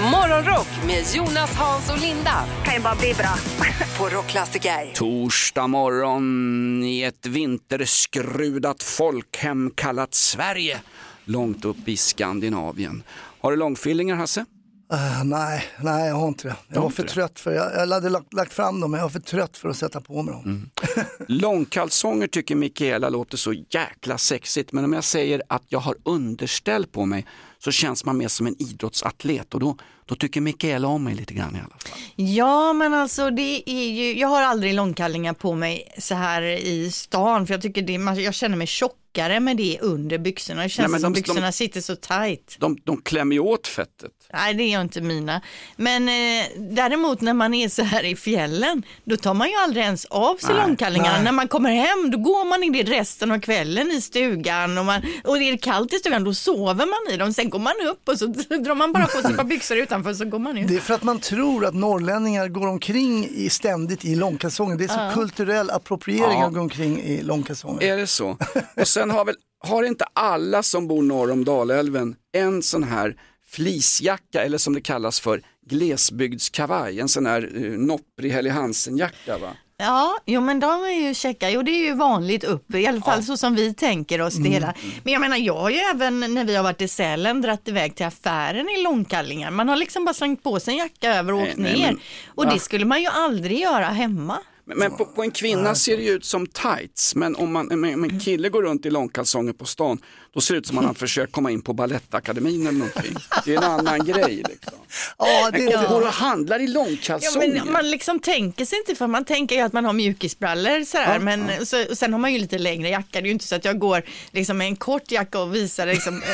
Morgonrock med Jonas, Hans och Linda kan ju bara bli bra. på Rockklassiker. Torsdag morgon i ett vinterskrudat folkhem kallat Sverige, långt upp i Skandinavien. Har du långfillingar Hasse? Uh, nej, nej jag har inte det. Jag har var för det? trött för, jag, jag hade lagt, lagt fram dem men jag var för trött för att sätta på mig dem. Mm. Långkalsonger tycker Mikaela låter så jäkla sexigt men om jag säger att jag har underställ på mig så känns man mer som en idrottsatlet och då, då tycker Mikaela om mig lite grann i alla fall. Ja men alltså det är ju, jag har aldrig långkallingar på mig så här i stan för jag tycker det, jag känner mig tjockare med det under byxorna. Det känns Nej, som de- byxorna de- sitter så tight. De, de klämmer ju åt fettet. Nej det är inte mina. Men eh, däremot när man är så här i fjällen, då tar man ju aldrig ens av sig Nej, långkallingarna. nej. När man kommer hem, då går man i det resten av kvällen i stugan och, man, och det är kallt i stugan, då sover man i dem. Sen går man upp och så drar man bara på sig ett par byxor utanför så går man ut. Det är för att man tror att norrlänningar går omkring i, ständigt i långkalsonger. Det är så kulturell appropriering Ja. att gå omkring i långkalsonger. Är det så? Och sen har väl, har inte alla som bor norr om Dalälven en sån här fleecejacka eller som det kallas för glesbygdskavaj, en sån här uh, nopprig Helly Hansen-jacka va? Ja, jo men de är ju checka, jo det är ju vanligt upp, i alla fall så som vi tänker oss det hela. Men jag menar, jag har ju även när vi har varit i Sälen dratt iväg till affären i långkallingar. Man har liksom bara slängt på sig en jacka över och Nej, åkt nej, ner. men- och va? det skulle man ju aldrig göra hemma. Men, på, på en kvinna ser det ju ut som tights, men om, man, om en kille går runt i långkalsonger på stan, då ser det ut som att han försöker komma in på Balettakademin eller någonting. Det är en annan grej. Liksom. Ja, det Men är går och handlar i Ja, långkalsonger. men man liksom tänker sig inte för man tänker ju att man har mjukisbrallor sådär, men Så, och sen har man ju lite längre jacka. Det är ju inte så att jag går liksom med en kort jacka och visar liksom eh,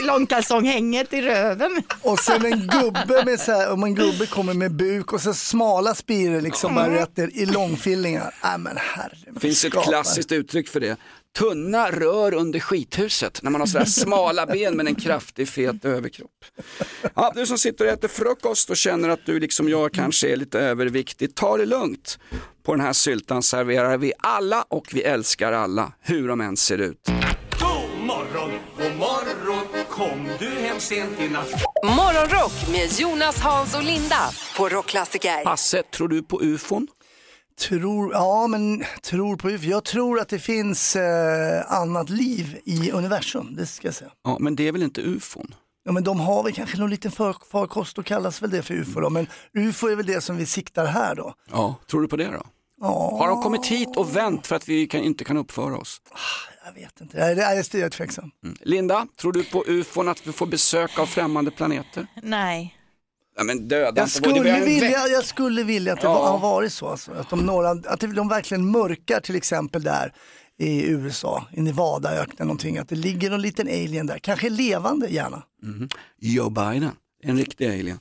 långkalsonghänget i röven. Och sen en gubbe med så här, om en gubbe kommer med buk och så smala spiror liksom bara rätt ner i långfillingar. Nej men herre. Det finns ett klassiskt uttryck för det. Tunna rör under skithuset, när man har sådär smala ben men en kraftig fet överkropp. Ja, du som sitter och äter frukost och känner att du liksom jag kanske är lite överviktig, ta det lugnt. På den här syltan serverar vi alla och vi älskar alla, hur de än ser ut. Kom du hem sent i natt? Morgonrock med Jonas, Hans och Linda på Rockklassiker. Hasse, tror du på ufon? Tror, ja men tror på UFO. Jag tror att det finns eh, annat liv i universum, det ska jag säga. Ja, men det är väl inte ufon? Ja men de har väl kanske någon liten för, farkost och kallas väl det för UFO då. Men UFO är väl det som vi siktar här då. Ja, tror du på det då? Ja, Har de kommit hit och vänt för att vi kan, inte kan uppföra oss? Jag vet inte. Det är, jag är tveksam. Linda, tror du på ufon, att vi får besök av främmande planeter? Nej. Ja, men döda Jag skulle, vilja, jag skulle vilja att det Ja. har varit så. Alltså. Att, de några, att de verkligen mörkar till exempel där i USA, i Nevadaöknen någonting. Att det ligger någon liten alien där, kanske levande gärna. Joe Biden, en riktig alien.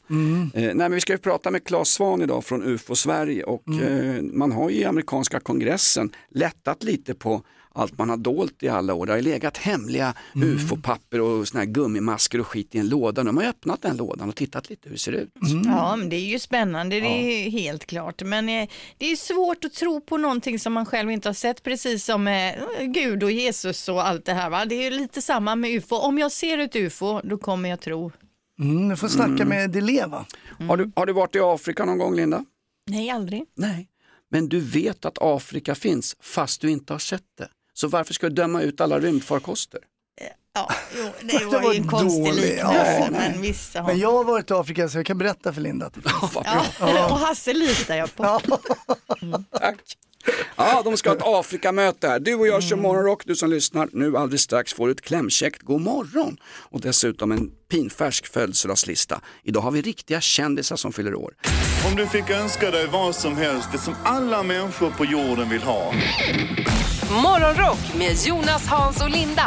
Eh, nej, men vi ska ju prata med Claes Svahn idag från UFO Sverige och eh, man har ju i amerikanska kongressen lättat lite på allt man har dolt i alla år. Det har legat hemliga ufo-papper och såna här gummimasker och skit i en låda. Nu har man ju öppnat den lådan och tittat lite hur det ser ut. Ja, men det är ju spännande, det är helt klart. Men eh, det är svårt att tro på någonting som man själv inte har sett, precis som eh, Gud och Jesus och allt det här. Va? Det är ju lite samma med UFO. Om jag ser ett UFO, då kommer jag tro. Mm, du får snacka med Deleva. Har, du, har du varit i Afrika någon gång Linda? Nej, aldrig. Nej. Men du vet att Afrika finns fast du inte har sett det. Så varför ska du döma ut alla rymdfarkoster? Ja, jo, det var var ju en konstig dålig, liknelse, ja. men visst. Ja. Men jag har varit i Afrika så jag kan berätta för Linda. Att det finns. Bra. Ja, och Hasse litar jag på. Tack. Ja, de ska ha ett Afrikamöte här. Du och jag kör morgonrock, du som lyssnar. Nu alldeles strax får du ett klämkäckt god morgon och dessutom en pinfärsk födelsedagslista. Idag har vi riktiga kändisar som fyller år. Om du fick önska dig vad som helst, det som alla människor på jorden vill ha. Morgonrock med Jonas, Hans och Linda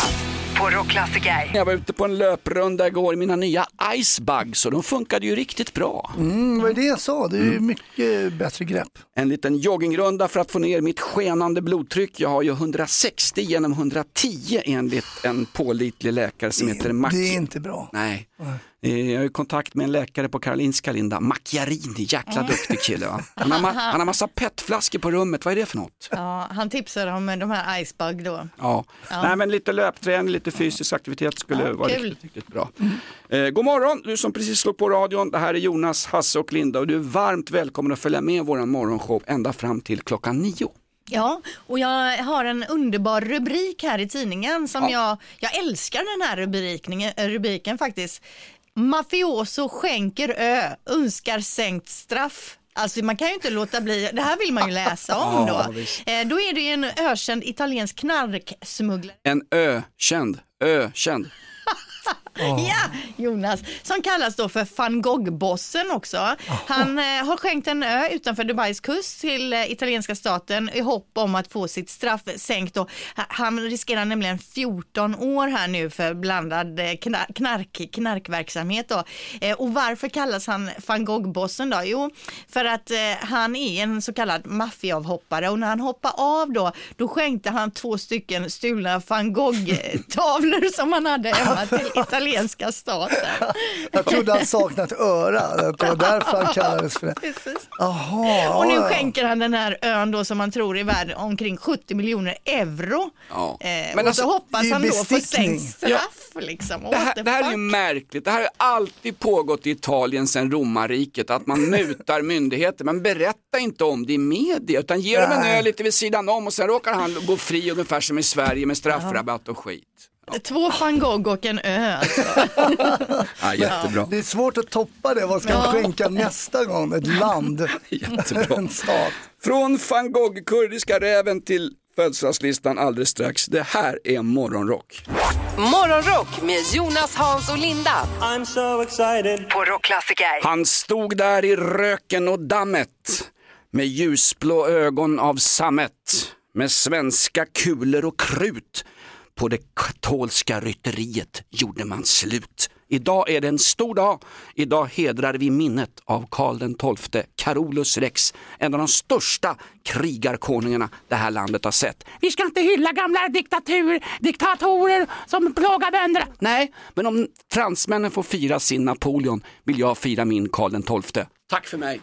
på Rockklassiker. Jag var ute på en löprunda igår i mina nya Icebugs och de funkade ju riktigt bra. Mm, vad är det jag sa? Det är ju mycket bättre grepp. En liten joggingrunda för att få ner mitt skenande blodtryck. Jag har ju 160 genom 110 enligt en pålitlig läkare som heter Mac. Det är inte bra. Nej. Eh, Jag har kontakt med en läkare på Karolinska Linda, Macchiarini, jäkla duktig kille. Va? Han, har han har massa petflaskor på rummet, vad är det för något? Ja, han tipsar om de här Icebug då. Ja. Nej, men lite löpträning, lite fysisk aktivitet skulle Ja, vara riktigt, riktigt bra. Eh, god morgon, du som precis slog på radion. Det här är Jonas, Hasse och Linda och du är varmt välkommen att följa med vår morgonshow ända fram till klockan nio. Ja, och jag har en underbar rubrik här i tidningen som jag, jag älskar den här rubriken, rubriken faktiskt. Mafioso skänker ö, önskar sänkt straff. Alltså man kan ju inte låta bli, det här vill man ju läsa om då. Eh, då är det ju en ökänd italiensk knarksmugglare. En ökänd, ökänd. Ja, Jonas, som kallas då för van Gogh-bossen också. Han eh, har skänkt en ö utanför Dubais kust till eh, italienska staten i hopp om att få sitt straff sänkt. Då. Ha- Han riskerar nämligen 14 år här nu för blandad eh, knar- knark, knarkverksamhet. Då. Eh, och varför kallas han van Gogh-bossen då? Jo, för att eh, han är en så kallad maffiaavhoppare och när han hoppade av då, då skänkte han två stycken stulna van Gogh-tavlor som han hade hemma till italienska staten. Jag trodde han saknat öra, att det var därför han kallades för det. Precis. Jaha, Och nu ja, ja. skänker han den här ön då som man tror är värd omkring 70 miljoner euro. Ja. Eh, Men och alltså, så hoppas han då få sänkt straff liksom. Det här, det här är ju märkligt, det här har alltid pågått i Italien sedan romarriket, att man mutar myndigheter, men berätta inte om det i media, utan ge dem en öl lite vid sidan om och sen råkar han gå fri ungefär som i Sverige med straffrabatt och skit. Två van Gogh och en ö alltså. Ja, jättebra. Det är svårt att toppa det. Vad ska han skänka nästa gång? Ett land? Jättebra. en stat? Från van Gogh, kurdiska räven till födelsedagslistan alldeles strax. Det här är Morgonrock. Morgonrock med Jonas, Hans och Linda. I'm so excited. På Rockklassiker. Han stod där i röken och dammet med ljusblå ögon av sammet med svenska kulor och krut. På det katolska rytteriet gjorde man slut. Idag är det en stor dag. Idag hedrar vi minnet av Karl den XII, Carolus Rex, en av de största krigarkonungarna det här landet har sett. Vi ska inte hylla gamla diktatur, diktatorer som plågar bönderna. Nej, men om fransmännen får fira sin Napoleon vill jag fira min Karl den XII. Tack för mig.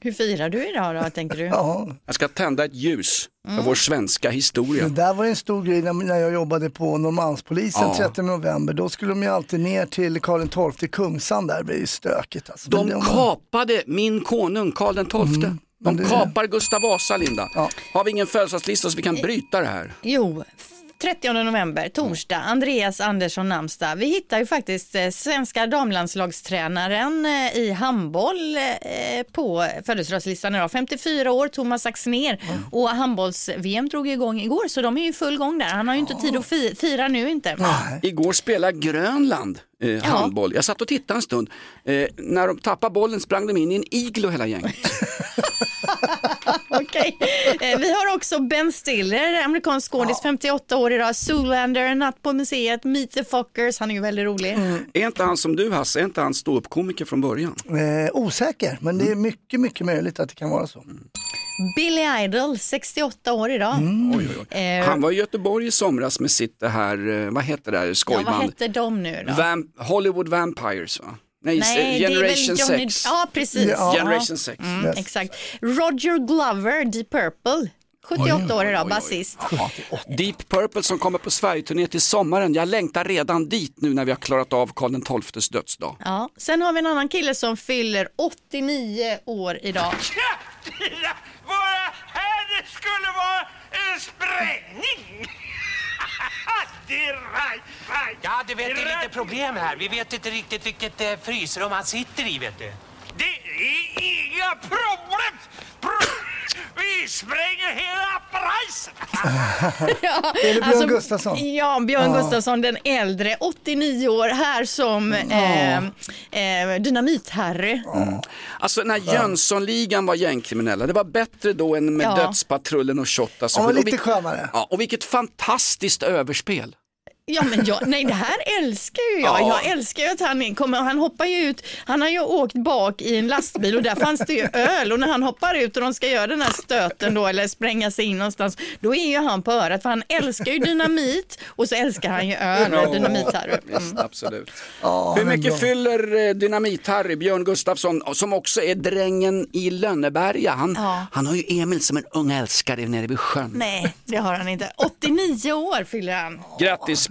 Hur firar du idag då tänker du? Ja, Jag ska tända ett ljus för vår svenska historia. det där var en stor grej när, jag jobbade på Norrmalmspolisen Ja. 30 november. Då skulle de ju alltid ner till Karl XII Kungsan där, det blir ju stökigt. Alltså. De det- kapade min konung Karl XII. De men det- kapar Gustav Vasa, Linda. Ja. Har vi ingen födelsedagslista så vi kan bryta det här? Jo, 30 november, torsdag, Andreas Andersson namnsdag. Vi hittar ju faktiskt eh, svenska damlandslagstränaren eh, i handboll eh, på födelsedagslistan idag. 54 år, Thomas Axner. Och handbolls-VM drog igång igår så de är ju i full gång där. Han har ju inte tid att fi- fira nu inte. Igår spelade Grönland eh, handboll. Jag satt och tittade en stund. Eh, när de tappade bollen sprang de in i en iglo hela gänget. Okej. Eh, Vi har också Ben Stiller, amerikansk skådis, 58 år idag. Zoolander, Natt på museet, Meet the Fockers. Han är ju väldigt rolig. är inte han som du Hasse, är inte han ståuppkomiker från början? Eh, osäker, men det är mycket, mycket möjligt att det kan vara så. Billy Idol, 68 år idag. Oj, oj, oj. Eh, Han var i Göteborg i somras med sitt det här, eh, vad heter det här, Ja, vad skojband? hette de nu då? Vamp- Hollywood Vampires va? Nej, Nej, det är Generation väl Johnny... 6. Ja, precis. Ja. Generation 6. Mm, Yes. Exakt. Roger Glover, Deep Purple. 78 år idag, basist. Deep Purple som kommer på Sverigeturné till sommaren. Jag längtar redan dit nu när vi har klarat av Karl XIIs dödsdag. Ja. Sen har vi en annan kille som fyller 89 år idag. Våra här det skulle vara en sprängning! Det är right, right. Ja, du vet, det är lite problem här. Vi vet inte riktigt vilket eh, frysrum han sitter i, vet du. Det är inga problem! Pro- Vi spränger hela prisen! Ja, Är det Björn Gustafsson? Ja, Björn Gustafsson den äldre, 89 år, här som eh, eh, dynamit-Harry. Alltså när Jönssonligan var gängkriminella, det var bättre då än med Ja. Dödspatrullen och Shottaz. Var Och lite skönare. Ja, och vilket fantastiskt överspel. Ja men jag, nej det här älskar ju jag. Ja. Jag älskar ju att han kommer, han hoppar ju ut, han har ju åkt bak i en lastbil och där fanns det ju öl och när han hoppar ut och de ska göra den här stöten då eller spränga sig in någonstans, då är ju han på örat för han älskar ju dynamit och så älskar han ju öl och dynamit-Harry. Visst, absolut. Ja, Hur mycket bra. fyller eh, Dynamit-Harry, Björn Gustafsson, som också är drängen i Lönneberga? Han, Ja. han har ju Emil som en ung älskare nere vid sjön. Nej, det har han inte. 89 år fyller han. Grattis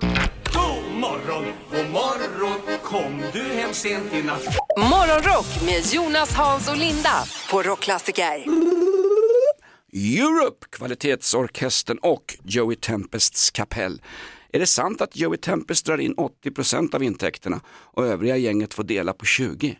God morgon, god morgon Kom du hem sent i natt Morgonrock med Jonas, Hans och Linda på Rockklassiker. Europe, kvalitetsorkestern och Joey Tempests kapell. Är det sant att Joey Tempest drar in 80% av intäkterna och övriga gänget får dela på 20%?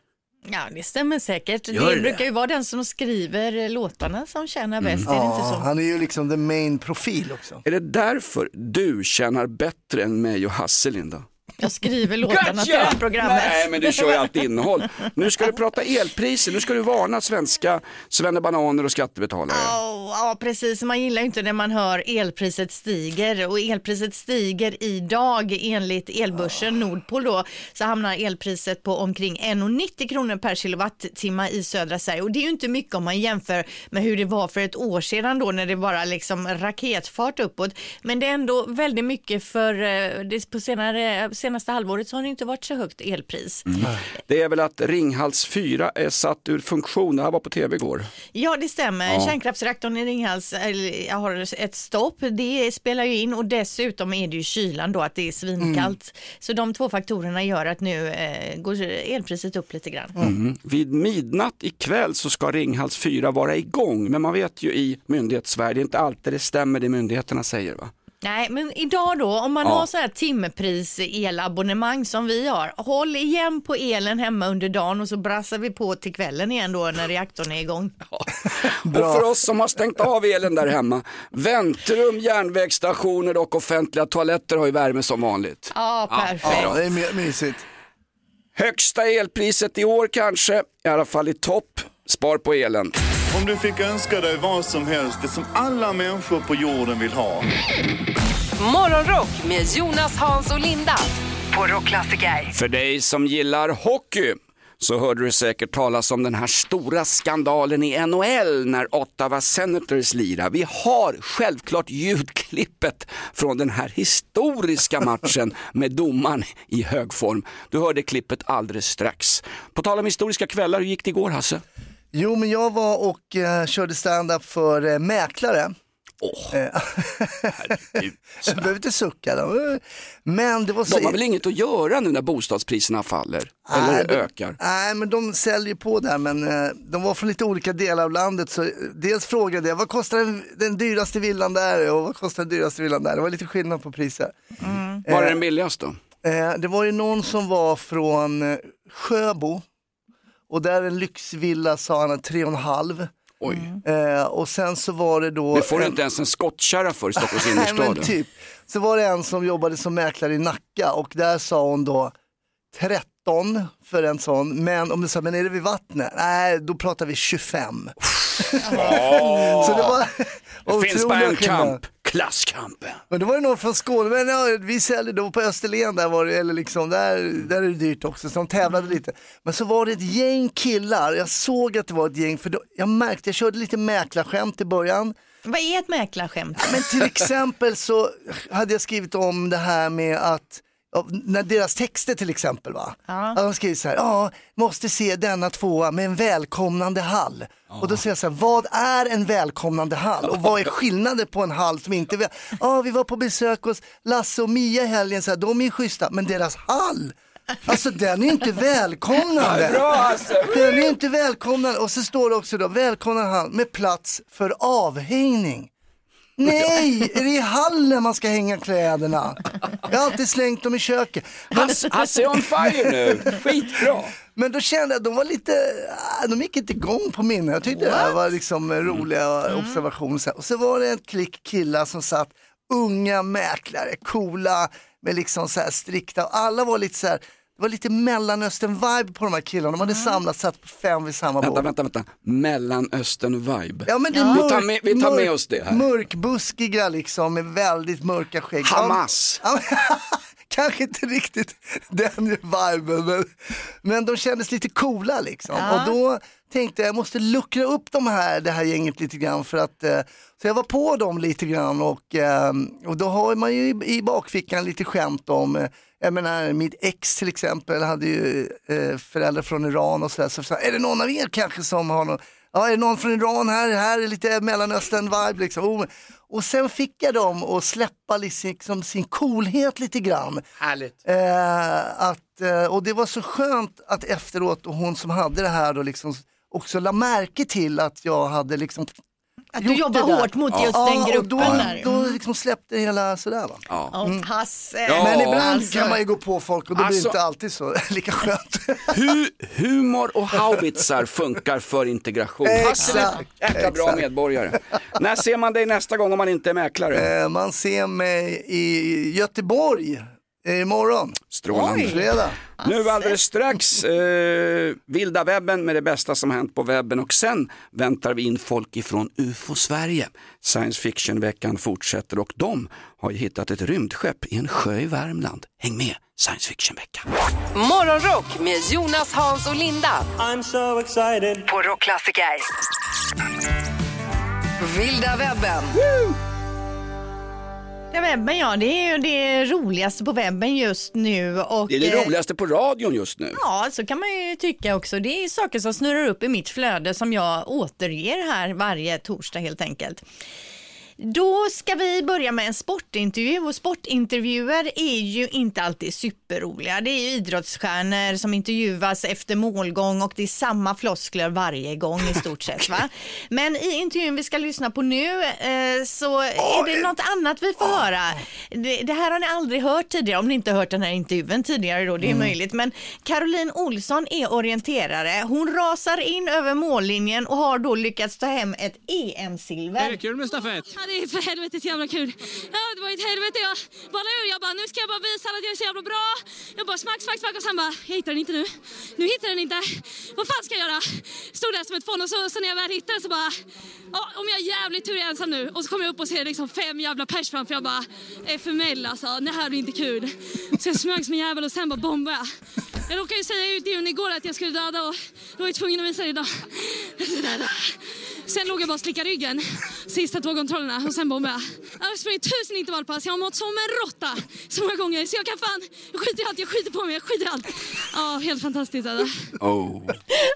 Ja, det stämmer säkert. Gör det det? brukar ju vara den som skriver låtarna som tjänar bäst, är det inte så? han är ju liksom the main profil också. Är det därför du tjänar bättre än mig och Hasse, Linda? Jag skriver låtarna till det här programmet. Nej, men du kör ju alltid innehåll. Nu ska du prata elpriser, nu ska du varna svenska svennebananer och skattebetalare. Ja, ja, precis. Man gillar ju inte när man hör elpriset stiger och elpriset stiger idag enligt elbörsen Nordpol då så hamnar elpriset på omkring 1,90 kronor per kilowattimme i södra Sverige och det är ju inte mycket om man jämför med hur det var för ett år sedan då när det bara liksom raketfart uppåt. Men det är ändå väldigt mycket för eh, det på senare, senaste halvåret så har det inte varit så högt elpris. Det är väl att Ringhals 4 är satt ur funktion, det här var på tv igår. Ja, det stämmer. Ja. Kärnkraftsreaktorn i Ringhals jag har ett stopp. Det spelar ju in och dessutom är det ju kylan då, att det är svinkallt. Så de två faktorerna gör att nu eh, går elpriset upp lite grann. Mm. Vid midnatt ikväll så ska Ringhals 4 vara igång, men man vet ju i myndighetssverige, inte alltid det stämmer det myndigheterna säger va? Nej, men idag då, om man Ja. har så här timpris elabonnemang som vi har, håll igen på elen hemma under dagen och så brassar vi på till kvällen igen då när reaktorn är igång. Och för oss som har stängt av elen där hemma, väntrum, järnvägsstationer och offentliga toaletter har ju värme som vanligt. Ja, perfekt. Ja, det är my- mysigt. Högsta elpriset i år kanske, i alla fall i topp. Spar på elen. Om du fick önska dig vad som helst, det som alla människor på jorden vill ha. Morgonrock med Jonas, Hans och Linda på Rockklassiker. För dig som gillar hockey så hörde du säkert talas om den här stora skandalen i NHL när Ottawa Senators lirar. Vi har självklart ljudklippet från den här historiska matchen med domaren i hög form. Du hörde klippet alldeles strax. På tal om historiska kvällar, hur gick det igår Hasse? Jo, men jag var och eh, körde stand-up för eh, mäklare. Åh, oh, herregud. Du behöver inte sucka. Då. Men det var så... De har väl inget att göra nu när bostadspriserna faller? Nej, eller de, ökar? Nej, men de säljer på där. Men eh, de var från lite olika delar av landet. Så eh, dels frågade jag, vad kostar den, den dyraste villan där? Och vad kostar den dyraste villan där? Det var lite skillnad på priser. Mm. Var är den billigast då? Det var ju någon som var från Sjöbo. Och där en lyxvilla sa han 3,5. Oj. Eh, och sen så var det då... Det får du inte ens en skottkärra för i Stockholms Nej innerstad. men typ. Så var det en som jobbade som mäklare i Nacka och där sa hon då 13 för en sån, men om du sa, men är det vid vattnet? Nej, då pratar vi 25. så det var Det finns bara en kamp, klasskampen. Men då var det någon från Skåne, men ja, vi säljer då på Österlen, där var det, eller liksom, där, där är det dyrt också, så de tävlade lite. Men så var det ett gäng killar, jag såg att det var ett gäng, för då, jag märkte, jag körde lite mäklarskämt i början. Vad är ett mäklarskämt? Men till exempel så hade jag skrivit om det här med att när deras texter till exempel va. Ja. De skriver så här, ja, måste se denna tvåa med en välkomnande hall. Och då säger jag så här, vad är en välkomnande hall? Och vad är skillnaden på en hall som inte är väl... Ja, vi var på besök hos Lasse och Mia i helgen, så här, de är ju schyssta, men deras hall, alltså den är inte välkomnande. Ja. Den är inte välkomnande. Och så står det också då, välkomnande hall med plats för avhängning. Nej, är det i hallen man ska hänga kläderna? Jag har alltid slängt dem i köket. Hasse, är on fire nu, skitbra. Men då kände jag att de var lite, ah, de gick inte igång på minne. Jag tyckte det här var liksom roliga observationer. Så här. Och så var det en klick killar som satt, unga mäklare, coola, med liksom så här strikta, och alla var lite så här, det var lite mellanöstern-vibe på de här killarna. De hade samlats, satt på fem vid samma Vänta, bord. vänta, vänta. Mellanöstern-vibe. Ja, men det är vi tar med, vi tar med oss det här. Mörkbuskiga liksom med väldigt mörka skägg. Hamas. Ja, Kanske inte riktigt den viben, men, men de kändes lite coola liksom. Ja. Och då tänkte jag, jag måste luckra upp de här, det här gänget lite grann för att, eh, så jag var på dem lite grann och, eh, och då har man ju i, i bakfickan lite skämt om, eh, jag menar mitt ex till exempel hade ju eh, föräldrar från Iran och sådär, så, så är det någon av er kanske som har någon, ja är det någon från Iran här, här är lite mellanöstern-vibe liksom. Oh, och sen fick jag dem att släppa liksom sin coolhet lite grann. Härligt. Eh, att, eh, och det var så skönt att efteråt, och hon som hade det här då liksom också la märke till att jag hade liksom Att du jobbar hårt mot just ja, den och gruppen då, där. då Mm. liksom släppte det hela sådär va. Ja. Och Hasse. Men ibland alltså. kan man ju gå på folk och då blir det Alltså- inte alltid så lika skönt. Hu humor och haubitsar funkar för integration. Hasse är jäkla bra medborgare. När ser man dig nästa gång om man inte är mäklare? Eh, man ser mig i Göteborg imorgon. Strålande. Fredag. Nu alldeles strax eh, vilda webben med det bästa som hänt på webben och sen väntar vi in folk ifrån UFO-Sverige. Science fiction-veckan fortsätter och de har ju hittat ett rymdskepp i en sjö i Värmland. Häng med, Science fiction-veckan. Morgonrock med Jonas, Hans och Linda. I'm so excited. På Rockklassiker. Vilda webben. Ja, webben ja, det är ju det roligaste på webben just nu. Och, Det är det eh, roligaste på radion just nu. Ja, så kan man ju tycka också. Det är saker som snurrar upp i mitt flöde som jag återger här varje torsdag helt enkelt. Då ska vi börja med en sportintervju och sportintervjuer är ju inte alltid superroliga. Det är ju idrottsstjärnor som intervjuas efter målgång och det är samma floskler varje gång i stort sett. Va? Men i intervjun vi ska lyssna på nu eh, så är det något annat vi får höra. Det, det här har ni aldrig hört tidigare om ni inte har hört den här intervjun tidigare då, det är möjligt. Men Caroline Olsson är orienterare. Hon rasar in över mållinjen och har då lyckats ta hem ett EM-silver. kul med stafett? Det är för helvete jävla kul. Ja, det var ett helvete. Jag ballade ur. Jag bara, nu ska jag bara visa alla att jag är så jävla bra. Jag bara smack, smack, smack och sen bara, jag hittar den inte nu. Nu hittar den inte. Vad fan ska jag göra? Stod där som ett fån och så, så när jag väl hittade den så bara, ja, om jag har jävligt tur är jag ensam nu. Och så kommer jag upp och ser liksom fem jävla pers framför. Jag bara, FML alltså, det här blir inte kul. Så jag smög som en jävel och sen bara bombade jag. Jag råkade ju säga ut i igår att jag skulle döda och då var jag tvungen att visa det idag. Sen låg jag bara och slickade ryggen sista två kontrollerna och sen bombade jag. Jag har sprungit tusen intervallpass, jag har mått som en råtta så många gånger så jag kan fan, jag skiter i allt, jag skiter på mig, jag skiter i allt. Ja, helt fantastiskt alltså. Oh.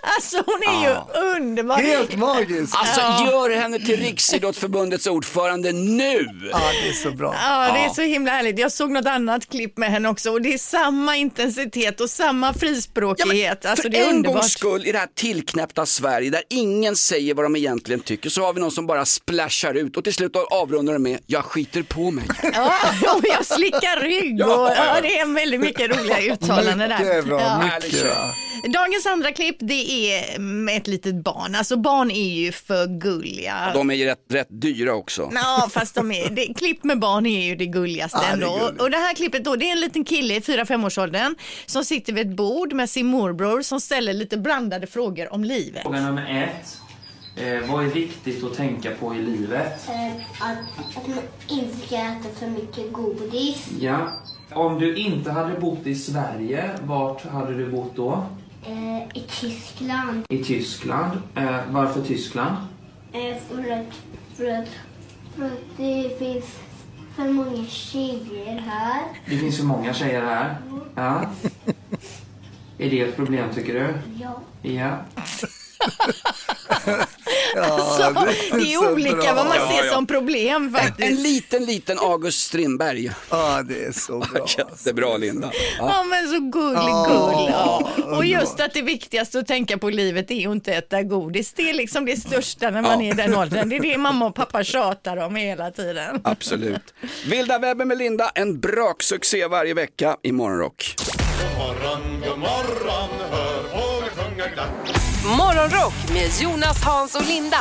Alltså hon är ju underbar. Helt magiskt. Alltså Ja. gör henne till Riksidrottsförbundets ordförande nu! Ja, det är så bra. Ja, det är så himla härligt. Jag såg något annat klipp med henne också och det är samma intensitet och samma frispråkighet. alltså För det är en underbart. gångs skull i det här tillknäppta Sverige där ingen säger vad de egentligen tycker så har vi någon som bara splashar ut och till slut avrundar det med jag skiter på mig. Ja, och jag slickar rygg och Ja, ja. ja, det är väldigt mycket roliga uttalanden där. Mycket bra, Ja. mycket bra. Dagens andra klipp det är med ett litet barn. Alltså barn är ju för gulliga. De är ju rätt, rätt dyra också. Ja, fast de är, det, klipp med barn är ju det gulligaste Ja, det ändå. gulligt. och det här klippet då, det är en liten kille i 4-5 årsåldern som sitter vid ett bord med sin morbror som ställer lite blandade frågor om livet. Fråga nummer ett. Eh, vad är viktigt att tänka på i livet? Att, att man inte ska äta för mycket godis. Ja. Om du inte hade bott i Sverige, vart hade du bott då? Eh, I Tyskland. I Tyskland. Eh, varför Tyskland? Eh, för, att, för, att, för att det finns för många tjejer här. Det finns för många tjejer här. Ja. Är det ett problem tycker du? Ja. Ja. Alltså, det är olika vad man Ja, ser ja. som problem faktiskt. En liten, liten August Strindberg. Ja, det är så bra. Jättebra Linda. Ja men så gullig Ja, gull. Ja. Och just att det viktigaste att tänka på i livet är ju inte att äta godis. Det är liksom det största när man Ja. är i den åldern. Det är det mamma och pappa tjatar om hela tiden. Absolut. Vilda webben med Linda, en braksuccé varje vecka i Morgonrock. God morgon, god morgon, hör fåglar sjunga glatt. Morgonrock med Jonas, Hans och Linda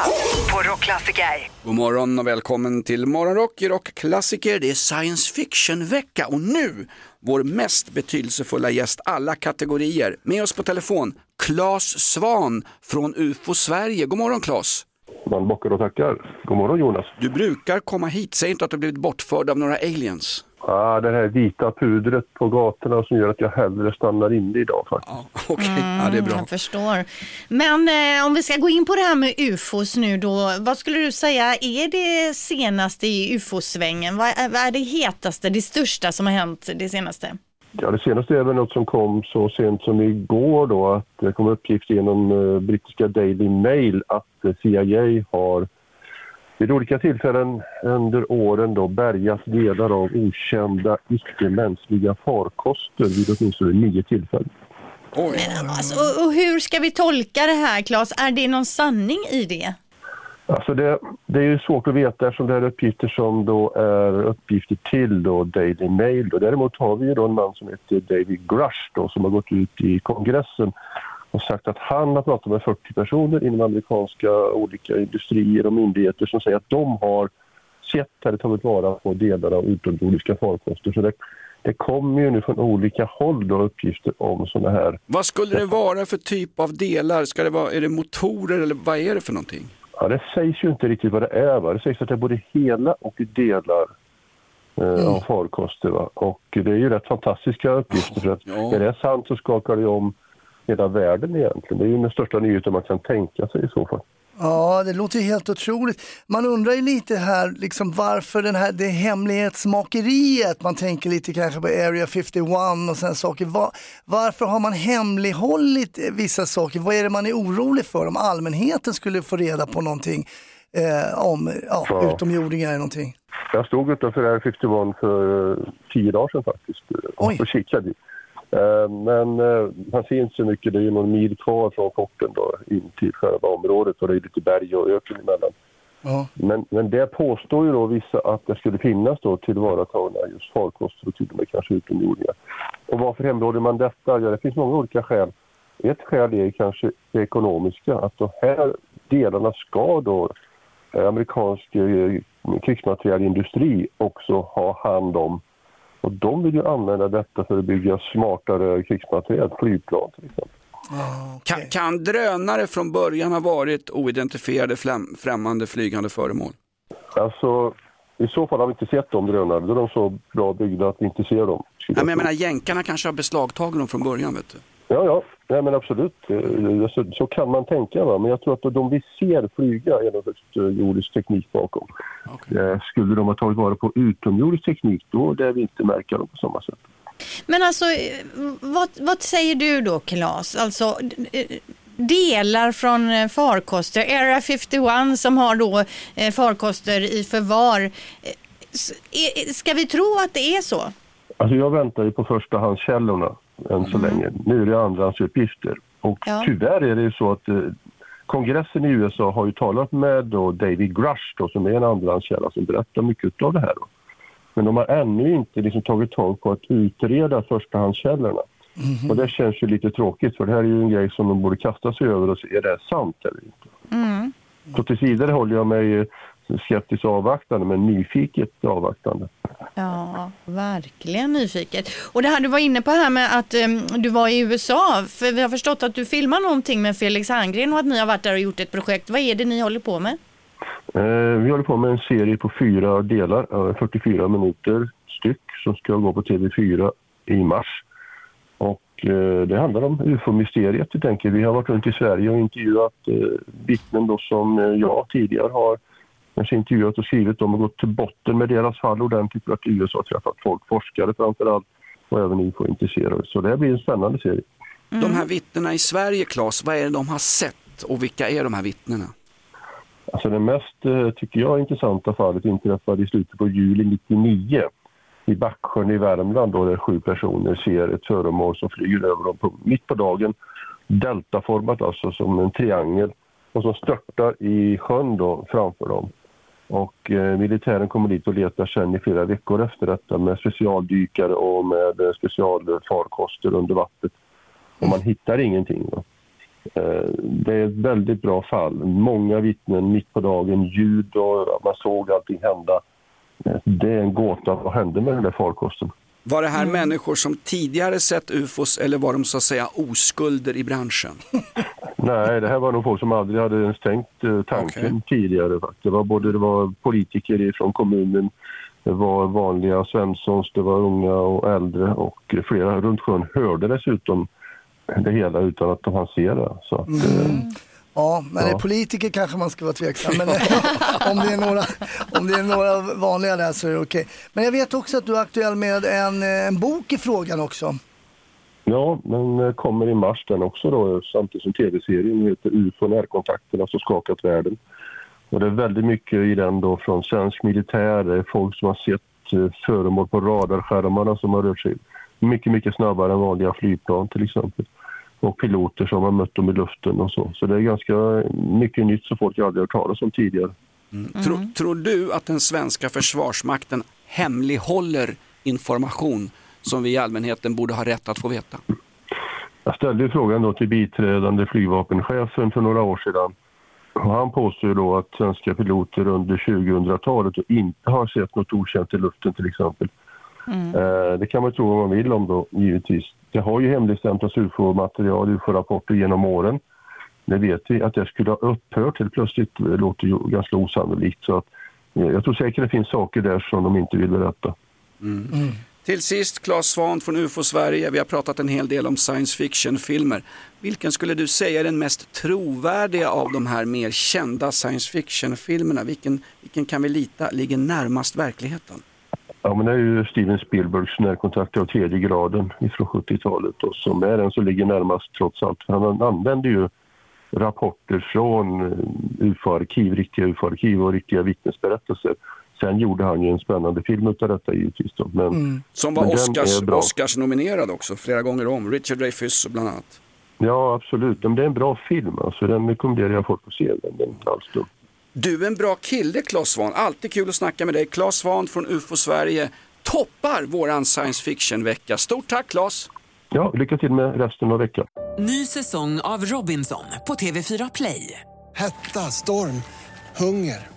på Rockklassiker. God morgon och välkommen till Morgonrock i Rockklassiker. Det är science fiction-vecka och nu vår mest betydelsefulla gäst alla kategorier. Med oss på telefon, Claes Svan från UFO Sverige. God morgon Claes! Man bockar och tackar. God morgon Jonas. Du brukar komma hit, säg inte att du blivit bortförd av några aliens. Ah, det här vita pudret på gatorna som gör att jag hellre stannar inne idag faktiskt. Okej, ja, det är bra. Jag förstår. Men eh, om vi ska gå in på det här med ufos nu då. Vad skulle du säga är det senaste i ufosvängen? Vad är, vad är det hetaste, det största som har hänt det senaste? Ja, det senaste är väl något som kom så sent som igår då att det kom uppgift genom eh, brittiska Daily Mail att eh, CIA har vid olika tillfällen under åren då bärgat delar av okända icke-mänskliga farkoster vid åtminstone nio tillfällen. Alltså, och, och hur ska vi tolka det här Claes? Är det någon sanning i det? Alltså det, det är ju svårt att veta eftersom det är uppgifter som då är uppgifter till då Daily Mail. Då. Däremot har vi ju då en man som heter David Grush då, som har gått ut i kongressen och sagt att han har pratat med 40 personer inom amerikanska olika industrier och myndigheter som säger att de har sett eller tagit vara på delar av utomjordiska farkoster. Så det, det kommer ju nu från olika håll då uppgifter om sådana här Vad skulle det vara för typ av delar? Ska det vara, är det motorer eller vad är det för någonting? Ja, det sägs ju inte riktigt vad det är. Va? Det sägs att det är både hela och delar eh, av farkoster. Va? Och det är ju rätt fantastiska uppgifter. För att Är det sant så skakar det om hela världen egentligen. Det är ju den största nyheten man kan tänka sig i så fall. Ja, det låter ju helt otroligt. Man undrar ju lite här liksom varför den här, det hemlighetsmakeriet, man tänker lite kanske på Area 51 och sen saker. Var, varför har man hemlighållit vissa saker? Vad är det man är orolig för? Om allmänheten skulle få reda på någonting eh, om ja, Ja. utomjordingar eller någonting? Jag stod utanför Air 51 för eh, tio dagar sedan faktiskt eh, och kikade. Men eh, man ser inte så mycket, det är någon mil kvar från porten då in till själva området och det är lite berg och öken emellan. Ja. Men, men det påstår ju då vissa att det skulle finnas då tillvaratagna just farkoster och till och med kanske utomjordingar. Och varför hemlighåller man detta? Ja, det finns många olika skäl. Ett skäl är kanske det ekonomiska, att de här delarna ska då eh, amerikansk eh, krigsmaterielindustri också ha hand om. Och de vill ju använda detta för att bygga smartare krigsmateriel, flygplan till exempel. Kan, kan drönare från början ha varit oidentifierade fläm, främmande flygande föremål? Alltså, i så fall har vi inte sett de drönare. Då är de så bra byggda att vi inte ser dem. Ja, men jag menar, jänkarna kanske har beslagtagit dem från början. Vet du. Ja, ja. Nej, men absolut. Eh, Så, så kan man tänka. Va? Men jag tror att de vi ser flyga är någon slags eh, jordisk teknik bakom. Eh, Skulle de ha tagit vara på utomjordisk teknik, då lär vi inte märka dem på samma sätt. Men alltså, vad, vad säger du då Claes? Alltså, delar från farkoster, Area 51 som har då farkoster i förvar. Ska vi tro att det är så? Alltså jag väntar ju på förstahandskällorna än så länge. Nu är det andrahandsuppgifter. Och Ja. tyvärr är det ju så att eh, kongressen i USA har ju talat med då David Grush då, som är en andrahandskälla som berättar mycket av det här. Då. Men de har ännu inte liksom tagit tag på att utreda förstahandskällorna. Och det känns ju lite tråkigt för det här är ju en grej som de borde kasta sig över och se, är det sant eller inte? Mm. Så tills vidare håller jag mig eh, skeptiskt avvaktande men nyfiket avvaktande. Ja, verkligen nyfiket. Och det här du var inne på här med att em, du var i USA, för vi har förstått att du filmar någonting med Felix Herngren och att ni har varit där och gjort ett projekt. Vad är det ni håller på med? Eh, vi håller på med en serie på fyra delar, eh, 44 minuter styck, som ska gå på TV4 i mars. Och eh, det handlar om ufo-mysteriet helt enkelt. Vi har varit runt i Sverige och intervjuat eh, vittnen då som eh, jag tidigare har kanske intervjuat och skrivit om och gått till botten med deras fall ordentligt. Varit i USA och träffat folk, forskare framför allt och även info-intresserade. Så det här blir en spännande serie. De här vittnena i Sverige, Claes, vad är det de har sett och vilka är de här vittnena? Alltså det mest, eh, tycker jag, intressanta fallet inträffade i slutet på juli 99 i Backsjön i Värmland då där sju personer ser ett föremål som flyger över dem på, mitt på dagen. Deltaformat alltså som en triangel och som störtar i sjön då framför dem. Och eh, militären kommer dit och letar sen i flera veckor efter detta med specialdykare och med eh, specialfarkoster under vattnet. Och man hittar ingenting. Eh, det är ett väldigt bra fall. Många vittnen mitt på dagen, ljud och man såg allting hända. Eh, Det är en gåta. Vad hände med den där farkosten? Var det här människor som tidigare sett ufos eller var de så att säga oskulder i branschen? Nej, det här var nog folk som aldrig hade ens tänkt eh, tanken tidigare. faktiskt. Det var både det var politiker från kommunen, det var vanliga svenssons, det var unga och äldre och flera runt sjön hörde dessutom det hela utan att de hann se det. Så att, eh, Ja, när det är Ja. politiker kanske man ska vara tveksam. Men om, det är några, om det är några vanliga där så är det okej. Men jag vet också att du är aktuell med en, eh, en bok i frågan också. Ja, den eh, kommer i mars den också då, samtidigt som tv-serien heter UFO närkontakterna som skakat världen. Och det är väldigt mycket i den då från svensk militär, folk som har sett eh, föremål på radarskärmarna som har rört sig mycket, mycket snabbare än vanliga flygplan till exempel. Och piloter som har mött dem i luften och så. Så det är ganska mycket nytt som folk aldrig hört talas om tidigare. Tror, tror du att den svenska försvarsmakten hemlighåller information som vi i allmänheten borde ha rätt att få veta? Jag ställde frågan då till biträdande flygvapenchefen för några år sedan. Och han påstår då att svenska piloter under 2000-talet inte har sett något okänt i luften till exempel. Eh, Det kan man tro vad man vill om då, givetvis. Det har ju hemligstämplats ufo-material, ufo-rapporter genom åren. Det vet vi att det skulle ha upphört helt plötsligt. Det låter ju ganska osannolikt. Så att, eh, jag tror säkert det finns saker där som de inte vill berätta. Till sist, Claes Svahn från UFO Sverige. Vi har pratat en hel del om science fiction-filmer. Vilken skulle du säga är den mest trovärdiga av de här mer kända science fiction-filmerna? Vilken, vilken kan vi lita ligger närmast verkligheten? Ja, men det är ju Steven Spielbergs närkontakt av tredje graden från 70-talet och som är den som ligger närmast trots allt. För han använder ju rapporter från eh, UFO-arkiv, riktiga UFO-arkiv och riktiga vittnesberättelser. Sen gjorde han ju en spännande film utav detta givetvis. Då. Men, Som var Oscars, är bra. Oscars-nominerad också, flera gånger om. Richard Dreyfuss bland annat. Ja, absolut. Men det är en bra film. Alltså, den rekommenderar jag folk att se. Den, den är inte alls dum. Du är en bra kille, Claes Svahn. Alltid kul att snacka med dig. Claes Svahn från UFO Sverige toppar våran science fiction-vecka. Stort tack, Claes! Ja, lycka till med resten av veckan. Ny säsong av Robinson på TV4 Play. Hetta, storm, hunger.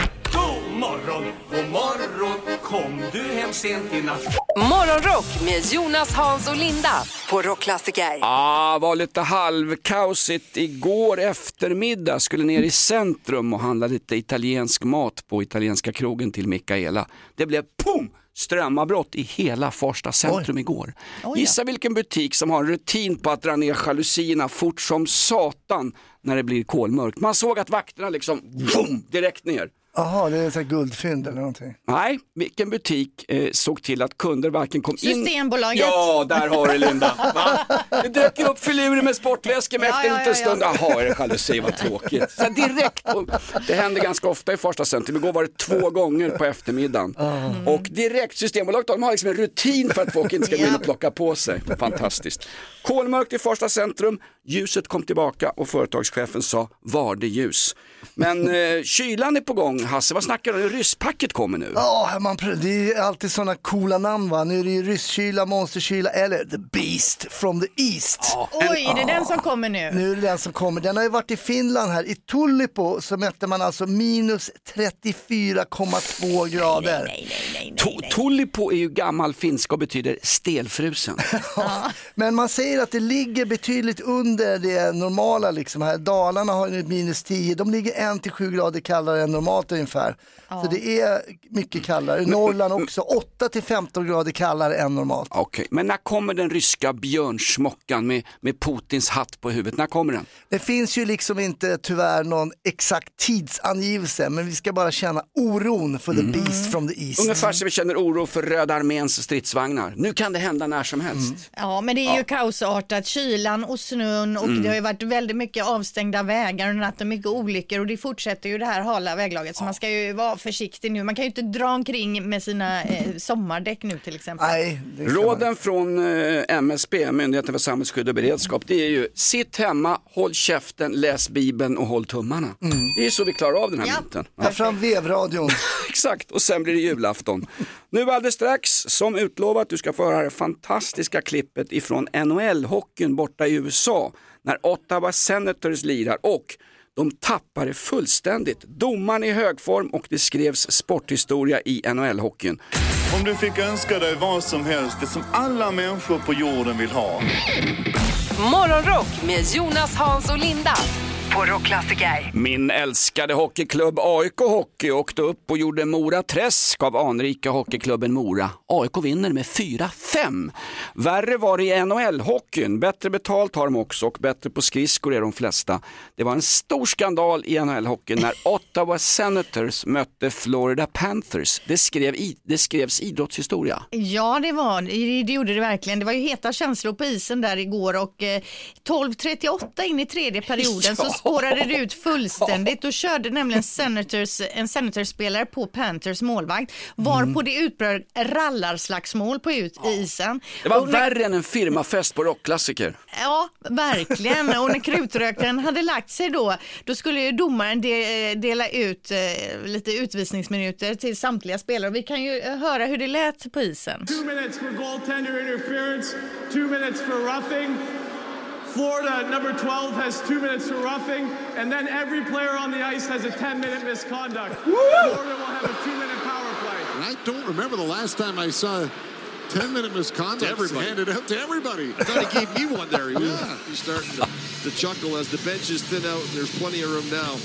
Morgon, god morgon Kom du hem sent i natt Morgonrock med Jonas, Hans och Linda på Rockklassiker. Ah, var lite halvkaosigt igår eftermiddag. Skulle ner i centrum och handla lite italiensk mat på italienska krogen till Mikaela. Det blev pum! strömavbrott i hela Farsta centrum igår. Gissa vilken butik som har en rutin på att dra ner jalusierna fort som satan när det blir kolmörkt. Man såg att vakterna liksom boom, direkt ner. Jaha, det är så här guldfynd eller någonting. Nej, vilken butik eh, såg till att kunder varken kom in... Systembolaget. Ja, där har du Linda. Va? Det dök upp filurer med sportväskor men Ja, efter en ja, liten ja, stund, ja. jaha, är det jalusi, vad tråkigt. Så direkt, det händer ganska ofta i Farsta centrum, igår var det två gånger på eftermiddagen. Och direkt, Systembolaget de har liksom en rutin för att folk inte ska gå in och plocka på sig. Fantastiskt. Kolmörkt i Farsta centrum, Ljuset kom tillbaka och företagschefen sa, var det ljus? Men eh, kylan är på gång, Hasse, vad snackar du? Rysspacket kommer nu. Ja, man, pr- det är alltid sådana coola namn va. Nu är det ju rysskyla, monsterkyla eller the beast from the east. Oj, är det den som kommer nu? Nu är det den som kommer. Den har ju varit i Finland här. I Tullipo så mätte man alltså minus 34,2 grader. To- Tullipo är ju gammal finska och betyder stelfrusen. Men man säger att det ligger betydligt under det normala liksom här. Dalarna har ju minus 10, de ligger 1-7 grader kallare än normalt ungefär. Så det är mycket kallare. Norrland också, 8-15 grader kallare än normalt. Okej, men när kommer den ryska björnsmockan med, med Putins hatt på huvudet? När kommer den? Det finns ju liksom inte tyvärr någon exakt tidsangivelse, men vi ska bara känna oron för the beast from the east. Ungefär som vi känner oro för Röda arméns stridsvagnar. Nu kan det hända när som helst. Mm. Ja, men det är ju kaosartat. Kylan och snön och Mm. det har ju varit väldigt mycket avstängda vägar under natten, mycket olyckor och det fortsätter ju det här hala väglaget så man ska ju vara försiktig nu. Man kan ju inte dra omkring med sina eh, sommardäck nu till exempel. Nej, Råden från eh, MSB, Myndigheten för samhällsskydd och beredskap, det är ju sitt hemma, håll käften, läs bibeln och håll tummarna. Det är så vi klarar av den här Ja. vintern. Ta fram vevradion. Exakt, och sen blir det julafton. Nu alldeles strax, som utlovat, du ska få höra det fantastiska klippet ifrån NHL-hockeyn borta i USA när Ottawa Senators lirar och de tappar det fullständigt. Domaren i hög form och det skrevs sporthistoria i NHL-hockeyn. Om du fick önska dig vad som helst, det som alla människor på jorden vill ha. Morgonrock med Jonas, Hans och Linda på Rockklassiker. Min älskade hockeyklubb AIK Hockey åkte upp och gjorde Mora Träsk av anrika hockeyklubben Mora. AIK vinner med 4-5. Värre var det i NHL-hockeyn. Bättre betalt har de också och bättre på skridskor är de flesta. Det var en stor skandal i NHL-hockeyn när Ottawa Senators mötte Florida Panthers. Det, skrev i, det skrevs idrottshistoria. Ja, det var det, gjorde det verkligen. Det var ju heta känslor på isen där igår och eh, 12.38 in i tredje perioden så Ja. Spårade det ut fullständigt. Då körde nämligen Senators, en Senators-spelare på Panthers målvakt varpå det utbröt rallarslagsmål på ut i isen. Det var Och när- värre än en firmafest på rockklassiker. Ja, verkligen. Och när krutröken hade lagt sig då, då skulle ju domaren de, dela ut eh, lite utvisningsminuter till samtliga spelare. Och vi kan ju eh, höra hur det lät på isen. Two minutes for goaltender interference, two minutes for roughing. Florida, number 12, has two minutes for roughing, and then every player on the ice has a 10 minute misconduct. Florida will have a two minute power play. And I don't remember the last time I saw 10 minute misconduct everybody. handed out to everybody. I thought he gave me one there. He Yeah. He's starting to, to chuckle as the benches thin out. and There's plenty of room now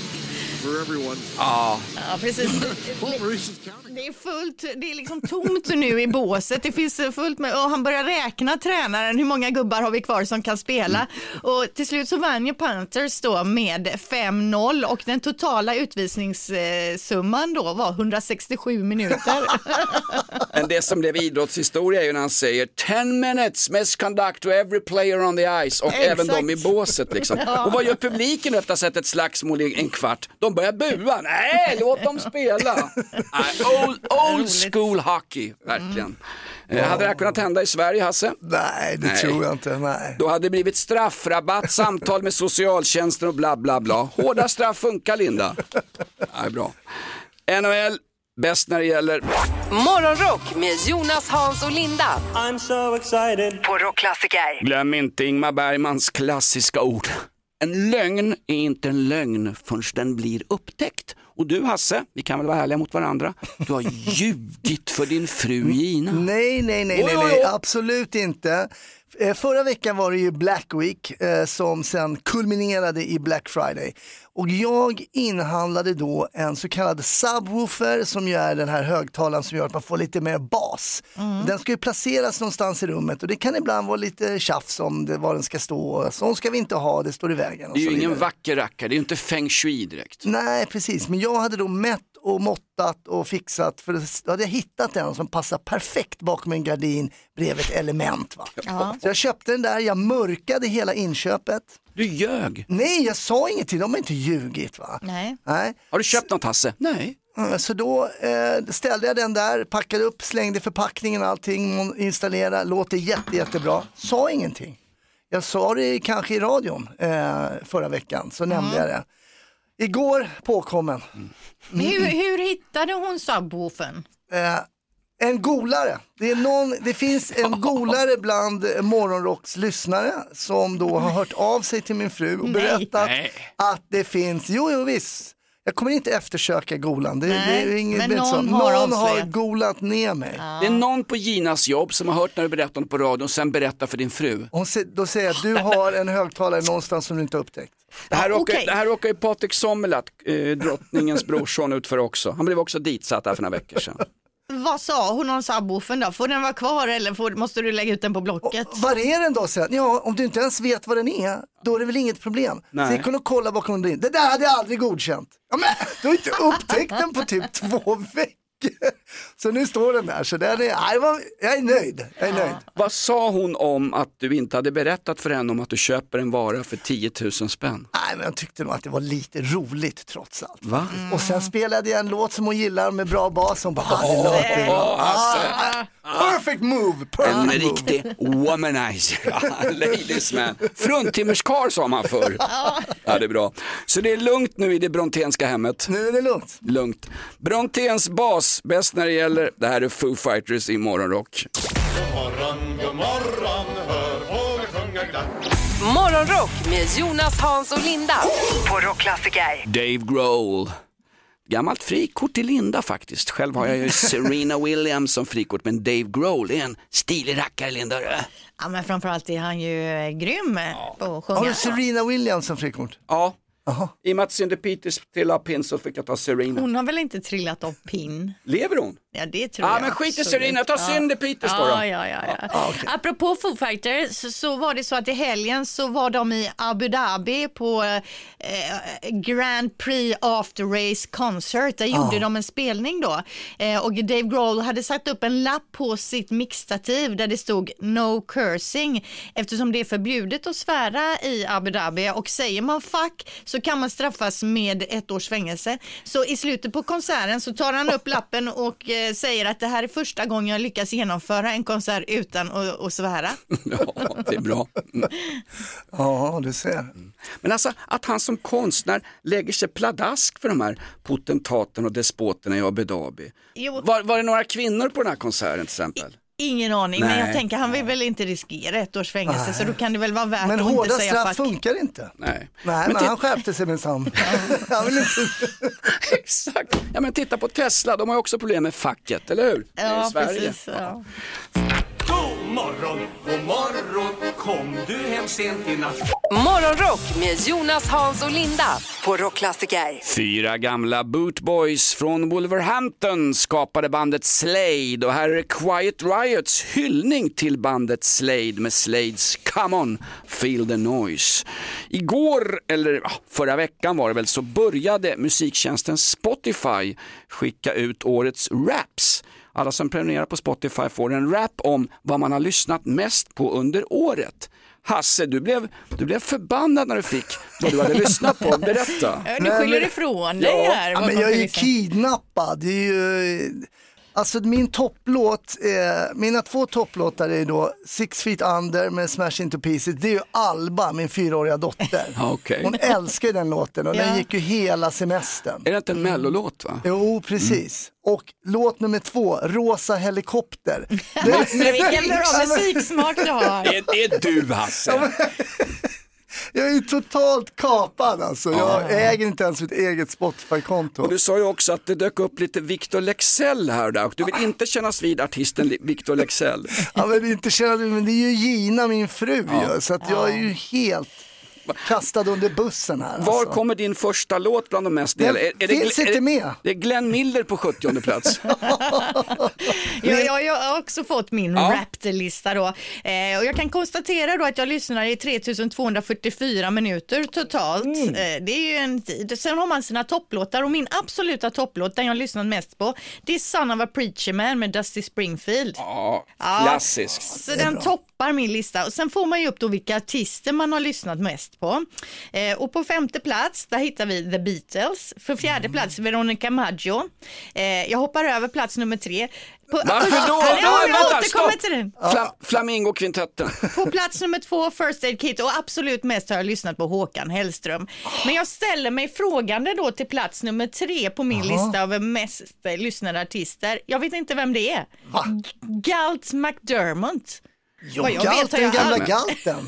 for everyone. Ja. Ja, precis. Det är fullt, det är liksom tomt nu i båset. Det finns fullt med, och han börjar räkna tränaren, hur många gubbar har vi kvar som kan spela? Och till slut så vann ju Panthers då med 5-0 och den totala utvisningssumman då var 167 minuter. Men det som blev idrottshistoria är ju när han säger 10 minutes misconduct to every player on the ice och Exakt. även de i båset liksom. Ja. Och vad gör publiken efter att ha sett ett slagsmål i en kvart? De börjar bua. Nej, låt dem spela. Nej, old, old school hockey, verkligen. Eh, Hade det här kunnat hända i Sverige, Hasse? Nej, det tror jag inte. Nej. Då hade det blivit straffrabatt, samtal med socialtjänsten och bla bla bla. Hårda straff funkar, Linda. Nej, bra. NHL, bäst när det gäller Morgonrock med Jonas, Hans och Linda. I'm so excited. På Rockklassiker. Glöm inte Ingmar Bergmans klassiska ord. En lögn är inte en lögn förrän den blir upptäckt. Och du Hasse, vi kan väl vara ärliga mot varandra, du har ljugit för din fru Gina. Nej, nej, nej, nej, nej, absolut inte. Eh, Förra veckan var det ju Black Week eh, som sen kulminerade i Black Friday. Och jag inhandlade då en så kallad subwoofer som ju är den här högtalaren som gör att man får lite mer bas. Den ska ju placeras någonstans i rummet och det kan ibland vara lite tjafs om det, var den ska stå. Så ska vi inte ha, det står i vägen. Det är ju ingen vidare. vacker rackare, det är ju inte feng shui direkt. Nej, precis. Men jag hade då mätt och måttat och fixat för då hade jag hittat en som passar perfekt bakom en gardin bredvid ett element. Va? Ja. Så jag köpte den där, jag mörkade hela inköpet. Du ljög. Nej, jag sa ingenting, de har inte ljugit. Va? Nej. Nej. Har du köpt något Hasse? Nej. Mm, Så då eh, ställde jag den där, packade upp, slängde förpackningen och allting, installerade, låter jätte, jättebra. Sa ingenting. Jag sa det kanske i radion eh, förra veckan, så nämnde jag det. Igår påkommen. Hur, hur hittade hon subwoofern? Eh, en golare. Det, är någon, det finns en golare bland Morgonrocks lyssnare som då har hört av sig till min fru och berättat Nej. att det finns, jo, jo visst. Jag kommer inte eftersöka golan. Det, Nej, det är inget men inte så. någon har någon har avslöjat. golat ner mig. Det är någon på Ginas jobb som har hört när du berättar på radion och sen berättar för din fru. Hon se, då säger jag att du har en högtalare någonstans som du inte har upptäckt. Det här, råkar, okej. det här råkar ju Patrik Sommerlath, eh, drottningens brorson, ut för också. Han blev också ditsatt här för några veckor sedan. Vad sa hon om subwoofern då? Får den vara kvar eller får, måste du lägga ut den på Blocket? Var är den då sen? Ja, om du inte ens vet vad den är, då är det väl inget problem. Nej. Så jag kunde kolla bakom din. Det där hade jag aldrig godkänt. Ja, men, du har inte upptäckt den på typ två veckor. Så nu står den där, så den är, jag är nöjd. Jag är nöjd. Vad sa hon om att du inte hade berättat för henne om att du köper en vara för 10 000 spänn? Nej, men jag tyckte nog att det var lite roligt trots allt. Va? Och sen spelade jag en låt som hon gillar med bra bas. Hon bara, det låter bra. Perfect move, En perfect move. riktig womanizer, ladies man. Fruntimmerskarl sa man förr. Ja, det är bra. Så det är lugnt nu i det brontenska hemmet. Nu är det lugnt. Lugnt. Brontens bas, bäst när det gäller. Det här är Foo Fighters i Morgonrock. God morgon, god morgon, hör fåglar sjunga glatt. Morgonrock med Jonas, Hans och Linda på Rockklassiker. Dave Grohl. Gammalt frikort till Linda faktiskt. Själv har jag ju Serena Williams som frikort, men Dave Grohl är en stilig rackare Linda. Ja, men framförallt är han ju eh, grym på att sjunga. Har du Serena Williams som frikort? Ja, i och med att Cindy Peters trillade av pinn så fick jag ta Serena. Hon har väl inte trillat av pinn? Lever hon? Ja, det tror Ja, jag. men skit i. Serena, ta Cindy Peters då. Ja, ja, ja. ja. Apropå Foo Fighters så, så var det så att i helgen så var de i Abu Dhabi på eh, Grand Prix After Race Concert. Där gjorde de en spelning då. Eh, och Dave Grohl hade satt upp en lapp på sitt mixtativ där det stod No cursing eftersom det är förbjudet att svära i Abu Dhabi och säger man fuck så kan man straffas med ett års fängelse. Så i slutet på konserten så tar han upp lappen och eh, säger att det här är första gången jag lyckas genomföra en konsert utan att, att svära. Ja, det är bra. Mm. Ja, du ser. Men alltså att han som konstnär lägger sig pladask för de här potentaterna och despoterna i Abu Dhabi. Jo. Var, var det några kvinnor på den här konserten till exempel? Ingen aning, men Nej. jag tänker han vill väl inte riskera ett års fängelse så då kan det väl vara värt Men att inte hårda säga straff fuck. funkar inte. Nej. Nej, men, Men han skärpte sig minsann. Han vill inte- Exakt. Ja men titta på Tesla, de har ju också problem med facket, eller hur? Ja, I Sverige. precis. Ja. Morgon, god morgon, kom du hem sent i natt? Morgonrock med Jonas, Hans och Linda på Rockklassiker. Fyra gamla bootboys från Wolverhampton skapade bandet Slade och här är Quiet Riots hyllning till bandet Slade med Slades Come On, Feel the Noise. Igår, eller förra veckan var det väl, så började musiktjänsten Spotify skicka ut årets raps. Alla som prenumererar på Spotify får en rap om vad man har lyssnat mest på under året. Hasse, du blev, du blev förbannad när du fick vad du hade lyssnat på. Berätta. Du skyller ifrån dig Ja, här. Ja, men jag är ju kidnappad. Det är ju, alltså min topplåt, eh, mina två topplåtar är då Six Feet Under med Smash Into Pieces. Det är ju Alba, min fyraåriga dotter. Okej. Hon älskar den låten och Ja. den gick ju hela semestern. Är det inte en mellolåt va? Jo, precis. Och låt nummer två, Rosa Helikopter. Men vilken bra musiksmak du har. Det är, det är du Hasse. Jag är ju totalt kapad alltså. Jag äger inte ens mitt eget Spotify-konto. Och du sa ju också att det dök upp lite Victor Lexell här och där du vill inte kännas vid artisten Victor Lexell. Ja men inte känna, men det är ju Gina min fru ju, så att jag är ju helt kastad under bussen här. Var alltså. kommer din första låt bland de mest Den delade? Är, finns är inte det, med. Det är Glenn Miller på 70 plats. Jag, jag, jag har också fått min Ja. Wrapped-lista då. Eh, och jag kan konstatera då att jag lyssnar i 3244 minuter totalt. Mm. Eh, det är ju en tid. Sen har man sina topplåtar och min absoluta topplåt, den jag har lyssnat mest på, det är Son of a Preacher Man med Dusty Springfield. Ja, Ja, klassisk. Så den toppar toppar min lista och sen får man ju upp då vilka artister man har lyssnat mest på. Eh, och på femte plats, där hittar vi The Beatles. För fjärde plats Veronica Maggio. Eh, jag hoppar över plats nummer tre. På, Varför då? Nej, jag vänta, återkommer stopp. till den. Flam, Flamingokvintetten. På plats nummer två, First Aid Kit och absolut mest har jag lyssnat på Håkan Hellström. Men jag ställer mig frågande då till plats nummer tre på min Jaha. lista över mest lyssnade artister. Jag vet inte vem det är. G- Galt McDermott. Jo, Vad jag Galt, vet har den jag gamla aldrig- galten.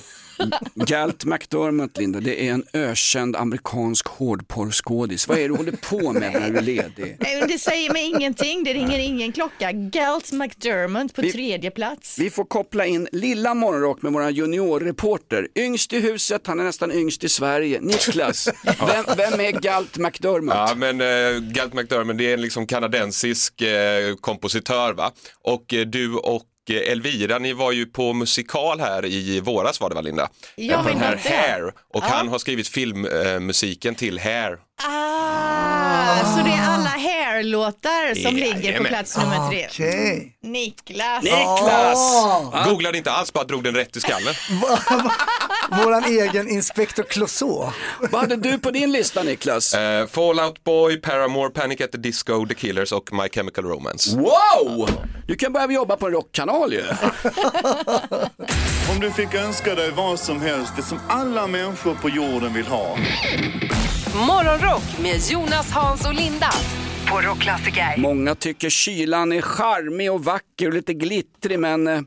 Galt McDermott, Linda, det är en ökänd amerikansk hårdporrskådis. Vad är det du håller på med när du är ledig? Nej, Det säger mig ingenting, det ringer ingen klocka. Galt McDermott på Vi- tredje plats. Vi får koppla in lilla morgonrock med våra juniorreporter. Yngst i huset, han är nästan yngst i Sverige. Niklas, vem, vem är Galt McDermott? Ja, men uh, Galt McDermott det är en liksom kanadensisk eh, kompositör va? Och eh, du och eh, Elvira, ni var ju på musikal här i våras var det va Linda? Ja, Eh, på den här. Hair och Ja. han har skrivit filmmusiken till Hair. Ah, så det är alla Hair-låtar som ligger på plats nummer tre. Okej. Niklas. Niklas! Ah. Googlade inte alls, bara drog den rätt i skallen. Våran egen inspektor Clouseau. Vad hade du på din lista Niklas? Eh, Fallout Boy, Paramore, Panic at the Disco, The Killers och My Chemical Romance. Wow! Du kan börja jobba på en rockkanal ju. Om du fick önska dig vad som helst, det som alla människor på jorden vill ha. Morgonrock med Jonas, Hans och Linda på. Många tycker kylan är charmig och vacker och lite glittrig men eh,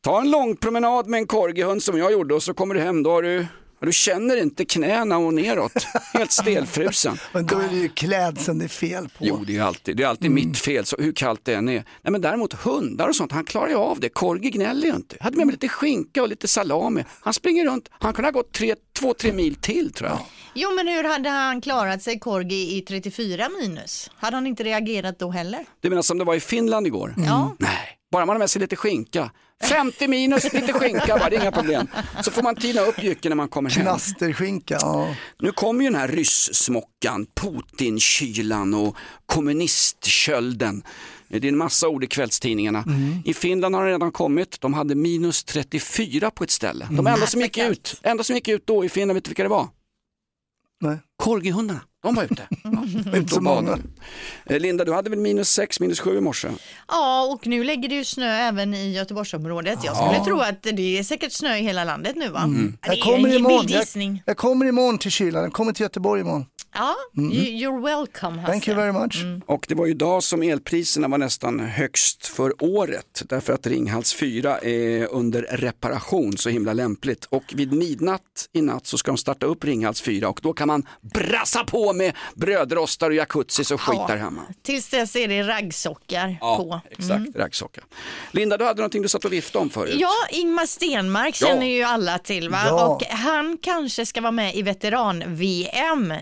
ta en lång promenad med en korgihund som jag gjorde och så kommer du hem då har du, ja, du känner inte knäna och neråt. Helt stelfrusen. Men då är det ju klädseln det är fel på. Jo, det är alltid, det är alltid mitt fel, så hur kallt det än är. Nej, men däremot hundar och sånt, han klarar ju av det. Korgi gnäller ju inte. Jag hade med mig lite skinka och lite salami. Han springer runt, han kunde ha gått tre, två, tre mil till tror jag. Jo, men hur hade han klarat sig, Korgi, i 34 minus? Hade han inte reagerat då heller? Du menar som det var i Finland igår? Ja. Nej, bara man har med sig lite skinka. 50 minus, lite skinka bara, det är inga problem. Så får man tina upp jycken när man kommer hem. Knasterskinka, ja. Nu kommer ju den här ryssmockan, Putin-kylan och kommunistkölden. Det är en massa ord i kvällstidningarna. I Finland har den redan kommit, de hade minus 34 på ett ställe. De enda som gick ut, enda som gick ut då i Finland, vet du vilka det var? Nej. Korgihundarna, de var ute. Inte så många. Eh, Linda, du hade väl minus 6, minus 7 i morse? Ja, och nu lägger det ju snö även i Göteborgsområdet. Jag skulle Ja. tro att det är säkert snö i hela landet nu va? Mm. Jag kommer en imorgon. Jag, jag kommer imorgon till kylan. Jag kommer till Göteborg imorgon. Ja, Mm. you, you're welcome Hasse. Thank you very much. Och det var ju idag som elpriserna var nästan högst för året därför att Ringhals 4 är under reparation så himla lämpligt. Och vid midnatt i natt så ska de starta upp Ringhals 4 och då kan man brassa på med brödrostar och jacuzzis och skit Ja. där hemma. Tills dess är det raggsockar Ja, på. exakt, Mm. raggsocka. Linda, du hade någonting du satt och viftade om förut. Ja, Ingmar Stenmark Ja. känner ju alla till va? Ja. Och han kanske ska vara med i veteran-VM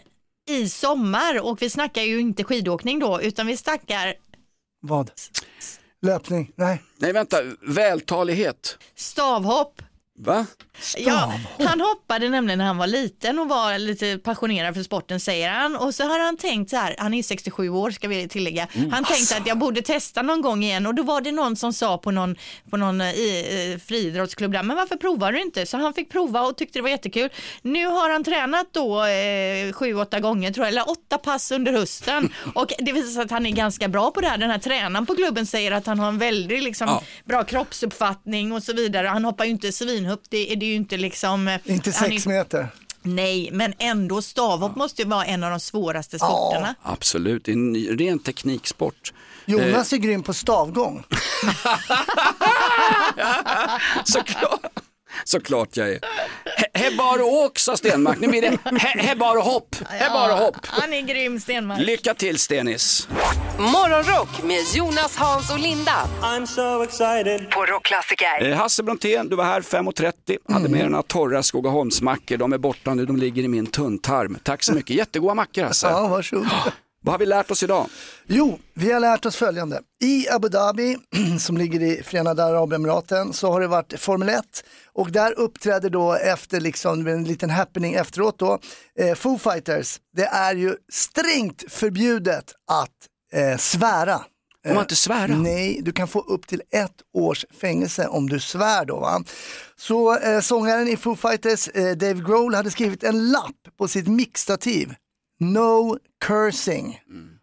i sommar och vi snackar ju inte skidåkning då utan vi snackar Vad? Löpning? Nej. Nej, vänta, vältalighet. stavhopp. Va? Ja, han hoppade nämligen när han var liten och var lite passionerad för sporten säger han. Och så har han tänkt så här, han är 67 år ska vi tillägga. Mm, Han tänkte alltså. att jag borde testa någon gång igen och då var det någon som sa på någon, på någon eh, i, eh, friidrottsklubb där, men varför provar du inte? Så han fick prova och tyckte det var jättekul. Nu har han tränat då eh, sju, åtta gånger tror jag, eller åtta pass under hösten och det visar sig att han är ganska bra på det här. Den här tränaren på klubben säger att han har en väldigt liksom, Ja. bra kroppsuppfattning och så vidare. Han hoppar ju inte svinhögt, det, är- det är ju inte liksom... eh, Inte sex meter. Nej, men ändå stavhopp måste ju vara en av de svåraste sporterna. Absolut, det är en ren tekniksport. Jonas är grym på stavgång. Såklart. Såklart jag är. He- Hebbar och åk sa Stenmark, nu blir det he- hebbar och hopp. Hebbar och hopp. Han är grym Stenmark. Lycka till Stenis. Morgonrock med Jonas, Hans och Linda. I'm so excited. På Rockklassiker. Eh, Hasse Brontén, du var här 5.30, hade med dig några torra Skogaholmsmackor. De är borta nu, de ligger i min tunntarm. Tack så mycket, jättegoda mackor Hasse. Ja, varsågod. Vad har vi lärt oss idag? Jo, vi har lärt oss följande. I Abu Dhabi, som ligger i Förenade Arabemiraten, så har det varit Formel 1 och där uppträder då efter liksom en liten happening efteråt då, eh, Foo Fighters. Det är ju strängt förbjudet att eh, svära Får man inte svära? Nej, du kan få upp till ett års fängelse om du svär då. Va? Så eh, sångaren i Foo Fighters, eh, Dave Grohl, hade skrivit en lapp på sitt mixtativ. No cursing.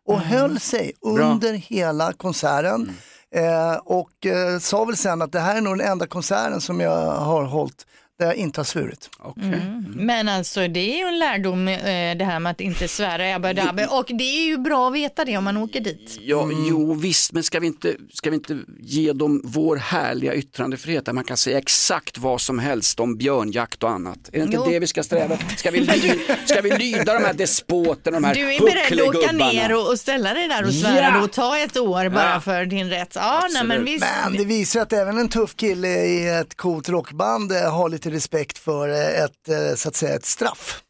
Och höll sig under hela konserten. Eh, och eh, sa väl sen att det här är nog den enda konserten som jag har hållit där jag inte har svurit. Mm. Men alltså det är ju en lärdom eh, det här med att inte svära Ebba Dabbe och det är ju bra att veta det om man åker dit. Ja, jo visst, men ska vi, inte, ska vi inte ge dem vår härliga yttrandefrihet där man kan säga exakt vad som helst om björnjakt och annat? Är det inte Jo. det vi ska sträva efter? Ska vi, ly, ska vi lyda de här despoterna, de här Du är beredd att åka ner och, och ställa dig där och svära Ja. och ta ett år bara Ja. för din rätt. Ja, nej, men visst. Men det visar att även en tuff kille i ett coolt rockband eh, har lite respekt för eh, ett, eh, så att säga, ett straff.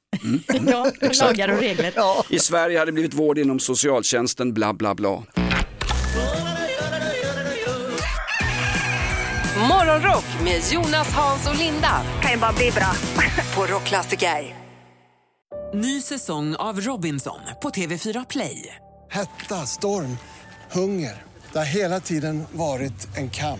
Ja, lagar och regler. I Sverige hade det blivit vård inom socialtjänsten, bla bla bla. Morgonrock med Jonas, Hans och Linda. Kan ju bara bli bra. På Rockklassiker. Ny säsong av Robinson på TV4 Play. Hetta, storm, hunger. Det har hela tiden varit en kamp.